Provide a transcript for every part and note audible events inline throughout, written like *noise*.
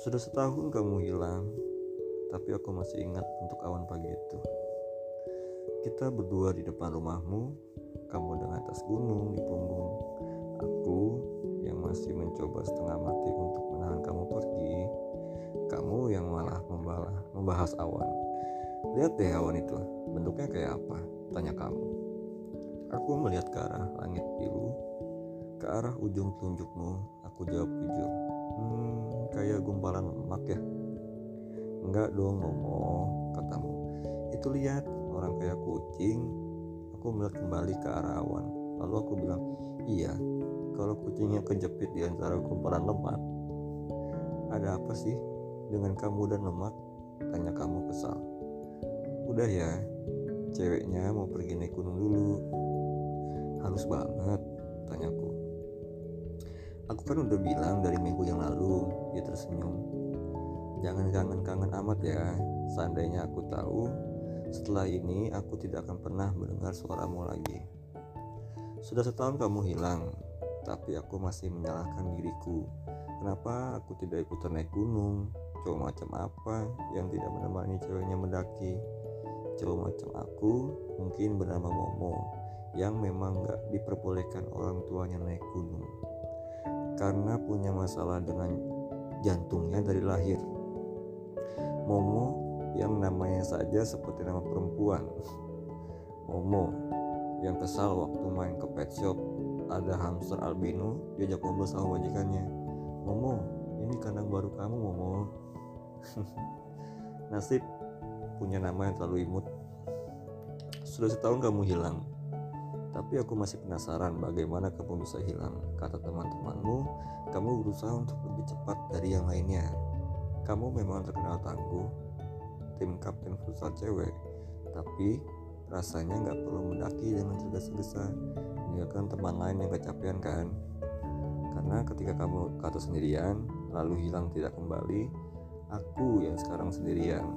Sudah setahun kamu hilang, tapi aku masih ingat untuk awan pagi itu. Kita berdua di depan rumahmu, kamu dengan tas gunung di punggung. Aku yang masih mencoba setengah mati untuk menahan kamu pergi. Kamu yang malah membalah, membahas awan. Lihat deh awan itu, bentuknya kayak apa? Tanya kamu. Aku melihat ke arah langit biru, ke arah ujung telunjukmu. Aku jawab jujur. Hmm, kayak gumpalan lemak ya. Enggak dong, Momo, katamu. Itu lihat, orang kayak kucing. Aku melihat kembali ke arah awan. Lalu aku bilang, iya, kalau kucingnya kejepit di antara gumpalan lemak. Ada apa sih dengan kamu dan lemak? Tanya kamu kesal. Udah ya, ceweknya mau pergi naik gunung dulu. Halus banget, tanyaku. Aku kan udah bilang dari minggu yang lalu, dia tersenyum. Jangan kangen-kangen amat ya, seandainya aku tahu setelah ini aku tidak akan pernah mendengar suaramu lagi. Sudah setahun kamu hilang, tapi aku masih menyalahkan diriku. Kenapa aku tidak ikutan naik gunung? Cowok macam apa yang tidak menemani ceweknya mendaki? Cowok macam aku mungkin bernama Momo yang memang gak diperbolehkan orang tuanya naik gunung karena punya masalah dengan jantungnya dari lahir. Momo yang namanya saja seperti nama perempuan. Momo yang kesal waktu main ke pet shop ada hamster albino diajak ngobrol sama majikannya. Momo, ini kandang baru kamu Momo. *laughs* Nasib punya nama yang terlalu imut. Sudah setahun kamu hilang, tapi aku masih penasaran bagaimana kamu bisa hilang. Kata teman-temanmu, kamu berusaha untuk lebih cepat dari yang lainnya. Kamu memang terkenal tangguh, tim kapten futsal cewek, tapi rasanya nggak perlu mendaki dengan tergesa-gesa meninggalkan teman lain yang kecapean kan. Karena ketika kamu kata sendirian, lalu hilang tidak kembali, aku yang sekarang sendirian.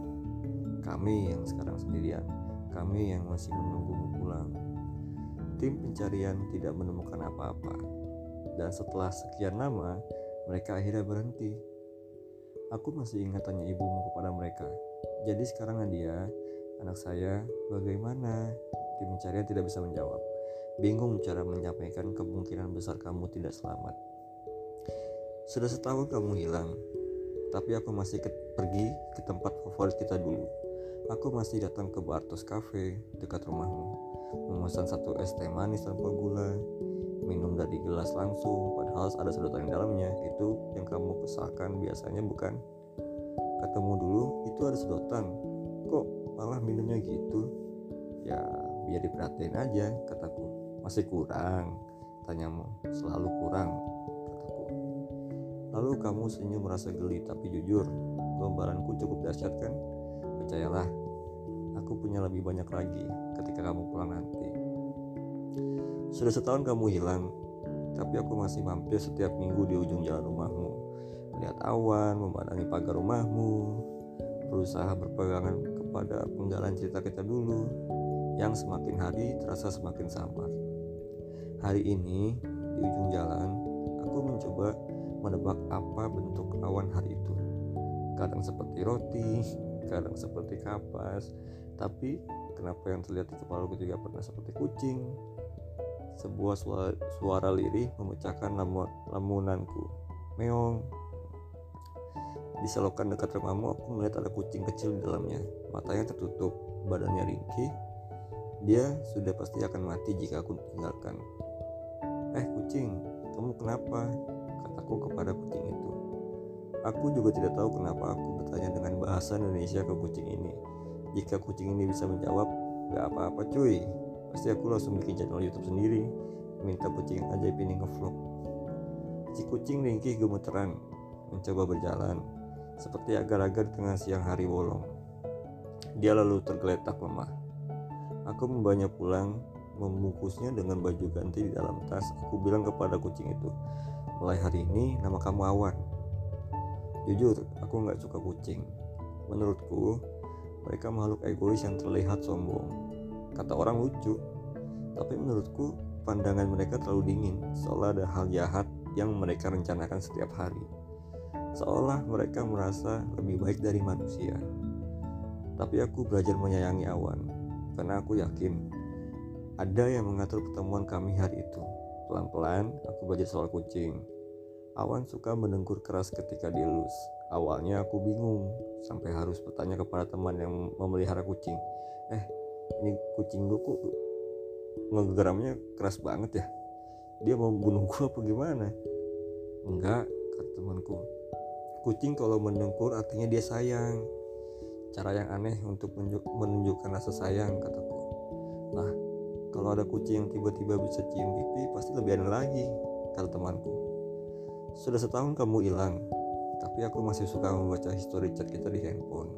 Kami yang sekarang sendirian. Kami yang masih menunggumu pulang tim pencarian tidak menemukan apa-apa. Dan setelah sekian lama, mereka akhirnya berhenti. Aku masih ingat tanya ibumu kepada mereka. Jadi sekarang Nadia, anak saya, bagaimana? Tim pencarian tidak bisa menjawab. Bingung cara menyampaikan kemungkinan besar kamu tidak selamat. Sudah setahun kamu hilang, tapi aku masih ke pergi ke tempat favorit kita dulu. Aku masih datang ke Bartos Cafe dekat rumahmu memesan satu es teh manis tanpa gula. Minum dari gelas langsung padahal ada sedotan di dalamnya. Itu yang kamu kesalkan biasanya bukan? Katamu dulu itu ada sedotan. Kok malah minumnya gitu? Ya biar diperhatiin aja kataku. Masih kurang tanyamu. Selalu kurang kataku. Lalu kamu senyum merasa geli tapi jujur gambaranku cukup dahsyat kan percayalah aku punya lebih banyak lagi ketika kamu pulang nanti. Sudah setahun kamu hilang, tapi aku masih mampir setiap minggu di ujung jalan rumahmu. Melihat awan, memandangi pagar rumahmu, berusaha berpegangan kepada penggalan cerita kita dulu, yang semakin hari terasa semakin samar. Hari ini, di ujung jalan, aku mencoba menebak apa bentuk awan hari itu. Kadang seperti roti, kadang seperti kapas, tapi kenapa yang terlihat di kepalaku juga pernah seperti kucing? Sebuah suara, suara lirih memecahkan lamu, lamunanku. Meong. Di selokan dekat rumahmu aku melihat ada kucing kecil di dalamnya. Matanya tertutup, badannya ringkih. Dia sudah pasti akan mati jika aku tinggalkan. Eh kucing, kamu kenapa? Kataku kepada kucing itu. Aku juga tidak tahu kenapa aku bertanya dengan bahasa Indonesia ke kucing ini. Jika kucing ini bisa menjawab, gak apa-apa cuy. Pasti aku langsung bikin channel YouTube sendiri. Minta kucing ajaib ini ngevlog. Si kucing ringkih gemeteran, mencoba berjalan, seperti agar-agar tengah siang hari bolong. Dia lalu tergeletak lemah. Aku membawanya pulang, membungkusnya dengan baju ganti di dalam tas. Aku bilang kepada kucing itu, mulai hari ini nama kamu Awan. Jujur, aku nggak suka kucing. Menurutku, mereka makhluk egois yang terlihat sombong. Kata orang lucu, tapi menurutku pandangan mereka terlalu dingin, seolah ada hal jahat yang mereka rencanakan setiap hari. seolah mereka merasa lebih baik dari manusia. Tapi aku belajar menyayangi awan, karena aku yakin ada yang mengatur pertemuan kami hari itu. Pelan-pelan, aku belajar soal kucing. Awan suka mendengkur keras ketika dielus. Awalnya aku bingung, sampai harus bertanya kepada teman yang memelihara kucing. Eh, ini kucing gue kok ngegeramnya keras banget ya? Dia mau bunuh gue apa gimana? Enggak, kata temanku. Kucing kalau mendengkur artinya dia sayang. Cara yang aneh untuk menunjukkan rasa sayang, kataku. Nah, kalau ada kucing yang tiba-tiba bisa cium pipi, pasti lebih aneh lagi, kata temanku. Sudah setahun kamu hilang, tapi aku masih suka membaca history chat kita di handphone.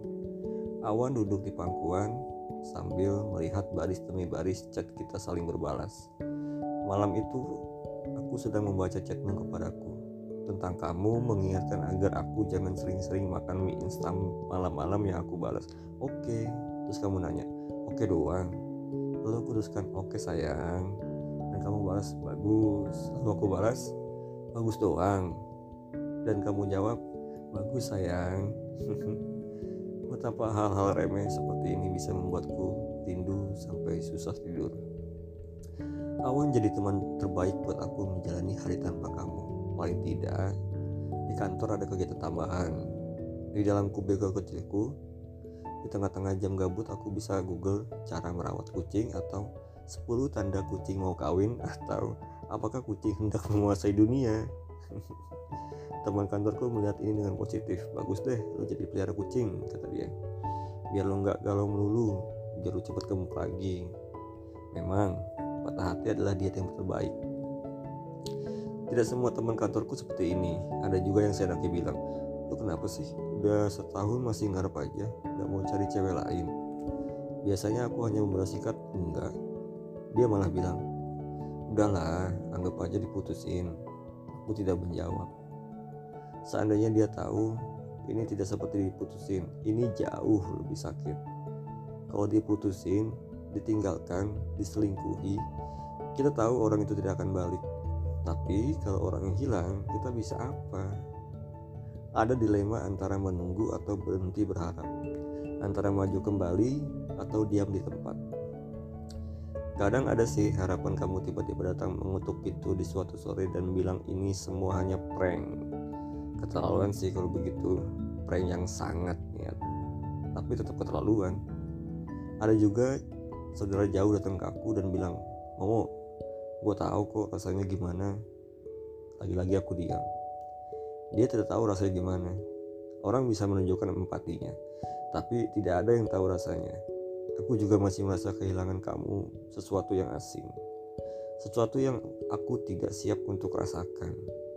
Awan duduk di pangkuan sambil melihat baris demi baris chat kita saling berbalas. Malam itu, aku sedang membaca chatmu kepadaku tentang kamu mengingatkan agar aku jangan sering-sering makan mie instan malam-malam yang aku balas. Oke, terus kamu nanya, oke doang lalu aku tuliskan oke okay, sayang dan kamu balas bagus lalu aku balas bagus doang dan kamu jawab bagus sayang. *laughs* Betapa hal-hal remeh seperti ini bisa membuatku rindu sampai susah tidur. Awan jadi teman terbaik buat aku menjalani hari tanpa kamu. Paling tidak di kantor ada kegiatan tambahan. Di dalam kubikel kecilku di tengah-tengah jam gabut aku bisa google cara merawat kucing atau 10 tanda kucing mau kawin atau apakah kucing hendak menguasai dunia. *laughs* Teman kantorku melihat ini dengan positif. Bagus deh, lo jadi pelihara kucing, kata dia. Biar lo nggak galau melulu, biar lo cepat gemuk lagi. Memang, patah hati adalah diet yang terbaik. Tidak semua teman kantorku seperti ini. Ada juga yang saya nanti bilang, lo kenapa sih udah setahun masih ngarep aja nggak mau cari cewek lain biasanya aku hanya membalas singkat enggak dia malah bilang udahlah anggap aja diputusin aku tidak menjawab. Seandainya dia tahu ini tidak seperti diputusin. Ini jauh lebih sakit. Kalau diputusin ditinggalkan diselingkuhi kita tahu orang itu tidak akan balik. Tapi kalau orang yang hilang kita bisa apa? Ada dilema antara menunggu atau berhenti berharap, antara maju kembali atau diam di tempat. Kadang ada sih harapan kamu tiba-tiba datang mengutuk pintu di suatu sore dan bilang ini semua hanya prank. Keterlaluan sih kalau begitu, prank yang sangat niat, tapi tetap keterlaluan. Ada juga saudara jauh datang ke aku dan bilang, Momo, gue tahu kok rasanya gimana. Lagi-lagi aku diam. Dia tidak tahu rasanya gimana. Orang bisa menunjukkan empatinya, tapi tidak ada yang tahu rasanya. Aku juga masih merasa kehilangan kamu, sesuatu yang asing. Sesuatu yang aku tidak siap untuk rasakan.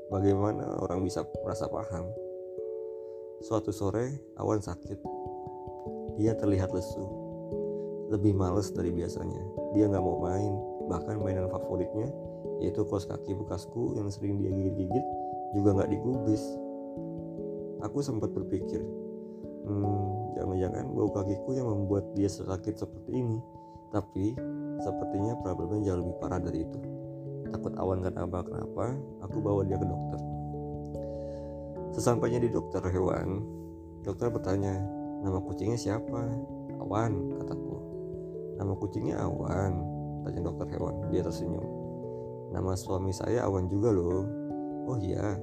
Bagaimana orang bisa merasa paham? Suatu sore, awan sakit. Dia terlihat lesu. Lebih males dari biasanya. Dia nggak mau main, bahkan mainan favoritnya yaitu kos kaki bekasku yang sering dia gigit-gigit juga nggak digubris aku sempat berpikir hmm, jangan-jangan bau kakiku yang membuat dia sakit seperti ini. Tapi sepertinya problemnya jauh lebih parah dari itu. Takut awan kenapa kenapa aku bawa dia ke dokter. Sesampainya di dokter hewan dokter bertanya nama kucingnya siapa? Awan kataku. Nama kucingnya awan tanya dokter hewan. Dia tersenyum. Nama suami saya awan juga loh. Oh iya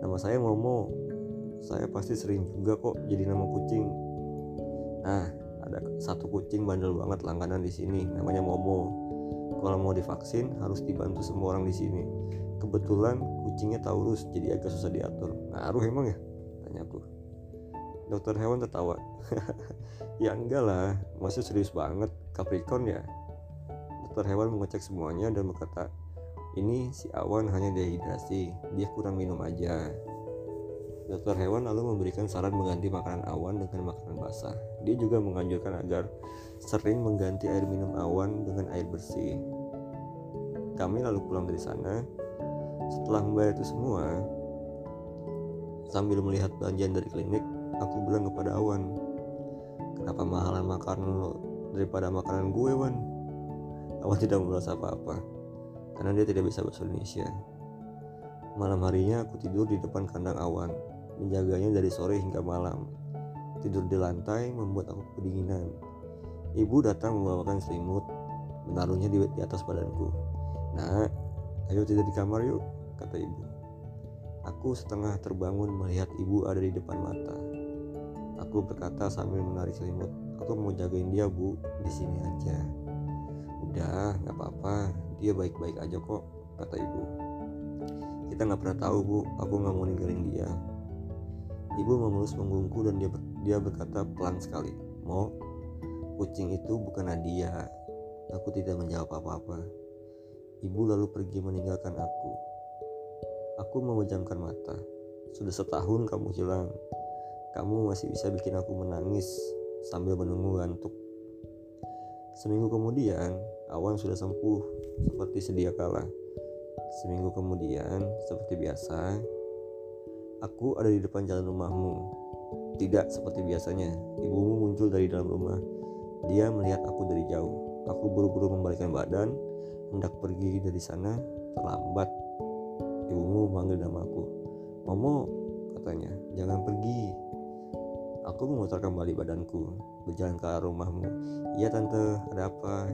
nama saya Momo saya pasti sering juga kok jadi nama kucing. Nah ada satu kucing bandel banget langganan di sini namanya Momo. Kalau mau divaksin harus dibantu semua orang di sini. Kebetulan kucingnya Taurus jadi agak susah diatur. Ngaruh emang ya? Tanya aku. Dokter hewan tertawa. *laughs* Ya enggak lah masih serius banget. Capricorn ya? Dokter hewan mengecek semuanya dan berkata ini si awan hanya dehidrasi dia kurang minum aja dokter hewan lalu memberikan saran mengganti makanan awan dengan makanan basah dia juga menganjurkan agar sering mengganti air minum awan dengan air bersih kami lalu pulang dari sana setelah membayar itu semua sambil melihat belanjaan dari klinik aku bilang kepada awan kenapa mahalan makanan lo daripada makanan gue wan awan tidak merasa apa-apa karena dia tidak bisa bahasa Indonesia. Malam harinya aku tidur di depan kandang awan. Menjaganya dari sore hingga malam. Tidur di lantai membuat aku kedinginan. Ibu datang membawakan selimut, menaruhnya di, atas badanku. Nah, ayo tidur di kamar yuk, kata ibu. Aku setengah terbangun melihat ibu ada di depan mata. Aku berkata sambil menarik selimut, aku mau jagain dia bu, di sini aja. Udah, nggak apa-apa, dia baik-baik aja kok, kata ibu. Kita nggak pernah tahu bu, aku nggak mau ninggalin dia. Ibu memelus punggungku dan dia dia berkata pelan sekali, Mo, kucing itu bukan Nadia. Aku tidak menjawab apa-apa. Ibu lalu pergi meninggalkan aku. Aku memejamkan mata. Sudah setahun kamu hilang. Kamu masih bisa bikin aku menangis sambil menunggu ngantuk. Seminggu kemudian, awan sudah sempuh seperti sedia kala. Seminggu kemudian, seperti biasa, aku ada di depan jalan rumahmu. Tidak seperti biasanya, ibumu muncul dari dalam rumah. Dia melihat aku dari jauh. Aku buru-buru membalikkan badan, hendak pergi dari sana, terlambat. Ibumu memanggil namaku. Momo, katanya, jangan pergi. Aku memutar kembali badanku, berjalan ke arah rumahmu. Iya tante, ada apa?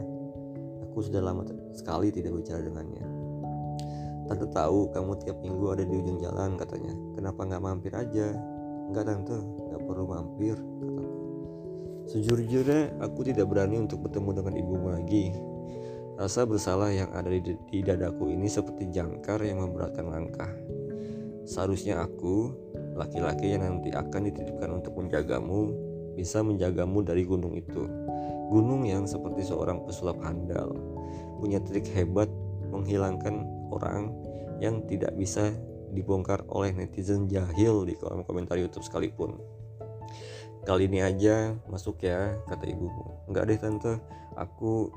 Aku sudah lama sekali tidak bicara dengannya. Tante tahu kamu tiap minggu ada di ujung jalan katanya. Kenapa nggak mampir aja? Enggak tante, nggak perlu mampir, kataku. Sejujurnya, aku tidak berani untuk bertemu dengan ibumu lagi. Rasa bersalah yang ada di, di dadaku ini seperti jangkar yang memberatkan langkah. Seharusnya aku, laki-laki yang nanti akan dititipkan untuk menjagamu, bisa menjagamu dari gunung itu. Gunung yang seperti seorang pesulap handal, punya trik hebat menghilangkan orang yang tidak bisa dibongkar oleh netizen jahil di kolom komentar YouTube sekalipun. Kali ini aja masuk ya, kata ibumu. Enggak deh tante, aku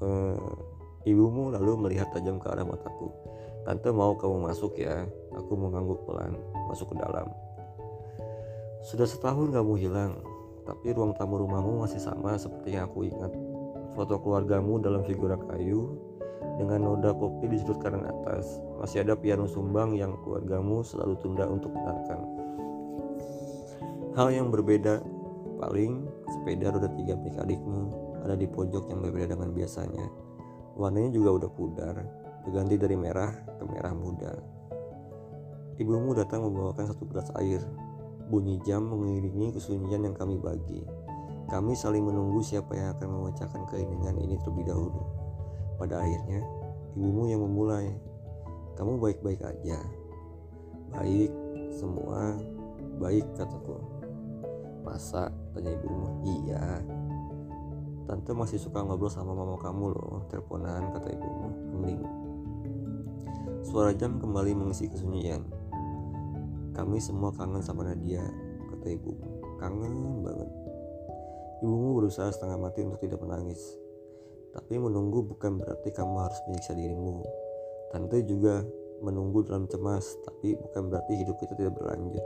uh, ibumu lalu melihat tajam ke arah mataku. Tante mau kamu masuk ya, aku mengangguk pelan masuk ke dalam. Sudah setahun kamu hilang, tapi ruang tamu rumahmu masih sama seperti yang aku ingat. Foto keluargamu dalam figura kayu, dengan noda kopi di sudut kanan atas. Masih ada piano sumbang yang keluargamu selalu tunda untuk dengarkan. Hal yang berbeda paling sepeda roda tiga milik adikmu ada di pojok yang berbeda dengan biasanya. Warnanya juga udah pudar, berganti dari merah ke merah muda. Ibumu datang membawakan satu gelas air. Bunyi jam mengiringi kesunyian yang kami bagi. Kami saling menunggu siapa yang akan memecahkan keinginan ini terlebih dahulu. Pada akhirnya, ibumu yang memulai. Kamu baik-baik aja. Baik, semua baik kataku. Masa? Tanya ibumu. Iya. Tante masih suka ngobrol sama mama kamu loh, teleponan kata ibumu. Hening. Suara jam kembali mengisi kesunyian. Kami semua kangen sama Nadia, kata ibumu. Kangen banget. Ibumu berusaha setengah mati untuk tidak menangis. Tapi menunggu bukan berarti kamu harus menyiksa dirimu. Tante juga menunggu dalam cemas, tapi bukan berarti hidup kita tidak berlanjut.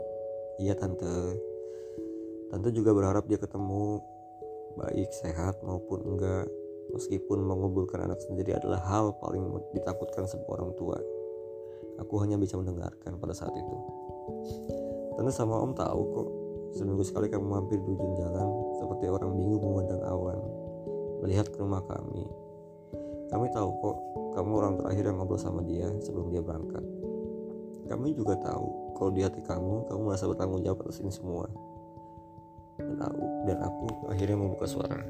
Iya tante. Tante juga berharap dia ketemu baik sehat maupun enggak. Meskipun menguburkan anak sendiri adalah hal paling ditakutkan sebuah orang tua. Aku hanya bisa mendengarkan pada saat itu. Tante sama om tahu kok, seminggu sekali kamu mampir di ujung jalan seperti orang bingung memandang awan melihat ke rumah kami. Kami tahu kok kamu orang terakhir yang ngobrol sama dia sebelum dia berangkat. Kami juga tahu kalau di hati kamu, kamu merasa bertanggung jawab atas ini semua. Dan aku, dan aku akhirnya membuka suara.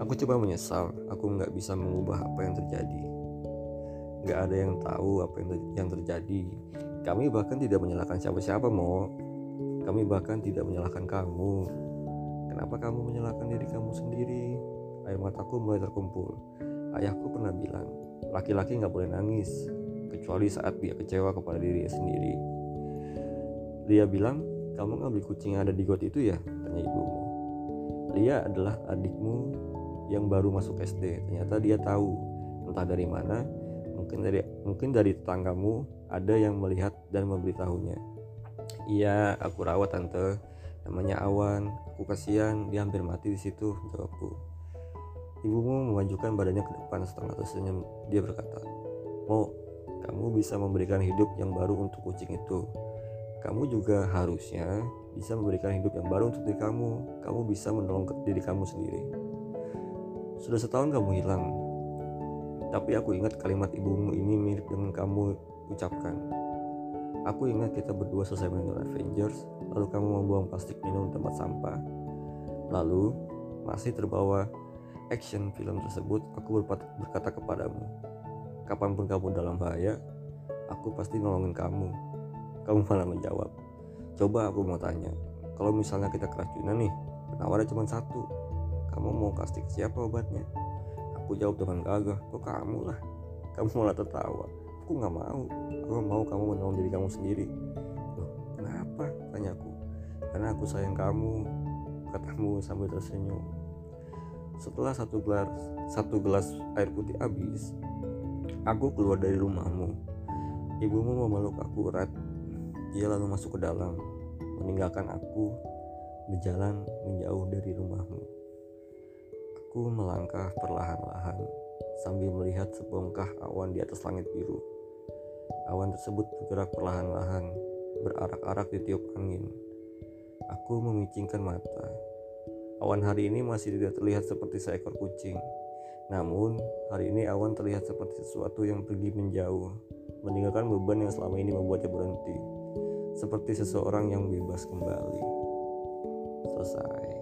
Aku coba menyesal, aku nggak bisa mengubah apa yang terjadi. Nggak ada yang tahu apa yang, ter yang terjadi. Kami bahkan tidak menyalahkan siapa-siapa, Mo. Kami bahkan tidak menyalahkan kamu. Kenapa kamu menyalahkan diri kamu sendiri? Air mataku mulai terkumpul. Ayahku pernah bilang, laki-laki nggak boleh nangis, kecuali saat dia kecewa kepada dirinya sendiri. Dia bilang, kamu nggak beli kucing yang ada di got itu ya? Tanya ibumu. Lia adalah adikmu yang baru masuk SD. Ternyata dia tahu, entah dari mana, mungkin dari mungkin dari tetanggamu ada yang melihat dan memberitahunya. Iya, aku rawat tante. Namanya Awan. Aku kasihan, dia hampir mati di situ, jawabku. Ibumu memajukan badannya ke depan setengah tersenyum. Dia berkata, Mau, kamu bisa memberikan hidup yang baru untuk kucing itu. kamu juga harusnya bisa memberikan hidup yang baru untuk diri kamu. Kamu bisa menolong diri kamu sendiri. Sudah setahun kamu hilang, tapi aku ingat kalimat ibumu ini mirip dengan kamu ucapkan. Aku ingat kita berdua selesai menonton Avengers, lalu kamu membuang plastik minum di tempat sampah. Lalu, masih terbawa action film tersebut, aku berkata kepadamu, kapan pun kamu dalam bahaya, aku pasti nolongin kamu. Kamu malah menjawab, coba aku mau tanya, kalau misalnya kita keracunan nih, penawarnya cuma satu, kamu mau kasih siapa obatnya? Aku jawab dengan gagah, kok kamu lah. Kamu malah tertawa aku nggak mau aku mau kamu menolong diri kamu sendiri loh kenapa tanyaku karena aku sayang kamu katamu sambil tersenyum setelah satu gelas satu gelas air putih habis aku keluar dari rumahmu ibumu memeluk aku erat dia lalu masuk ke dalam meninggalkan aku berjalan menjauh dari rumahmu aku melangkah perlahan-lahan sambil melihat sebongkah awan di atas langit biru Awan tersebut bergerak perlahan-lahan, berarak-arak ditiup angin. Aku memicingkan mata. Awan hari ini masih tidak terlihat seperti seekor kucing. Namun, hari ini awan terlihat seperti sesuatu yang pergi menjauh, meninggalkan beban yang selama ini membuatnya berhenti. Seperti seseorang yang bebas kembali. Selesai.